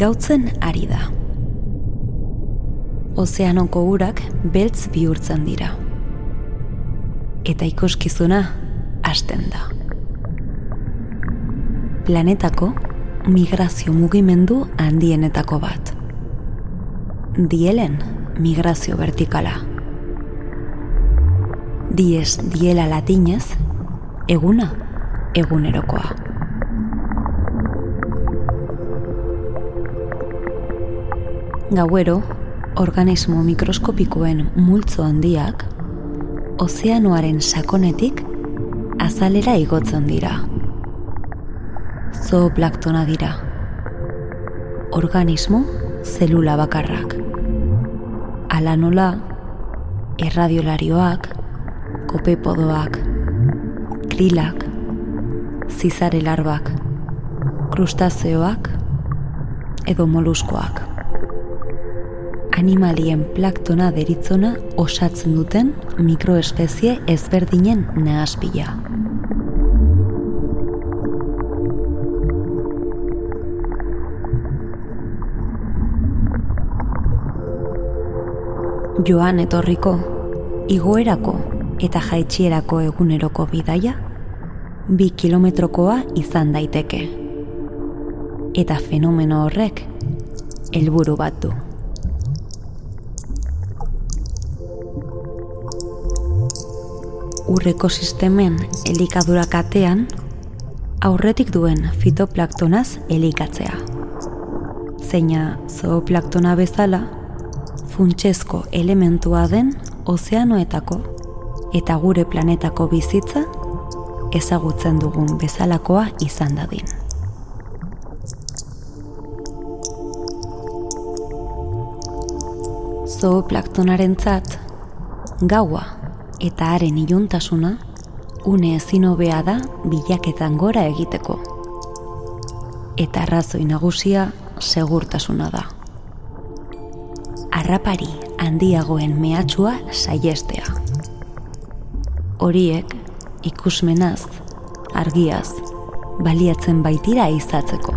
gautzen ari da. Ozeanoko urak beltz bihurtzen dira. Eta ikuskizuna hasten da. Planetako migrazio mugimendu handienetako bat. Dielen migrazio vertikala. Dies diela latinez, eguna egunerokoa. Gauero, organismo mikroskopikoen multzo handiak, ozeanoaren sakonetik azalera igotzen dira. Zooplaktona dira. Organismo zelula bakarrak. Ala nola, erradiolarioak, kopepodoak, krilak, zizare larbak, krustazeoak edo moluskoak. Animalien plaktona deritzona osatzen duten mikroespezie ezberdinen nahaspila. Joan etorriko, igoerako eta jaitsierako eguneroko bidaia, bi kilometrokoa izan daiteke. Eta fenomeno horrek, helburu bat du. Ur ekosistemen elikadura katean, aurretik duen fitoplaktonaz elikatzea. Zeina zooplaktona bezala, funtsezko elementua den ozeanoetako eta gure planetako bizitza ezagutzen dugun bezalakoa izan dadin. Zooplaktonaren zat, gaua eta haren iluntasuna une ezin hobea da bilaketan gora egiteko. Eta arrazoi nagusia segurtasuna da. Arrapari handiagoen mehatxua saiestea. Horiek ikusmenaz, argiaz, baliatzen baitira izatzeko.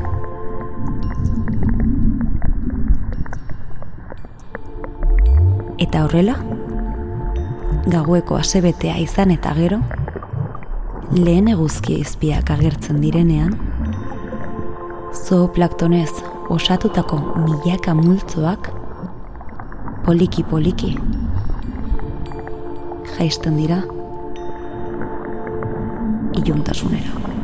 Eta horrela, gaueko asebetea izan eta gero, lehen eguzkia izpiak agertzen direnean, zooplaktonez osatutako milaka multzoak poliki-poliki jaisten dira iluntasunera.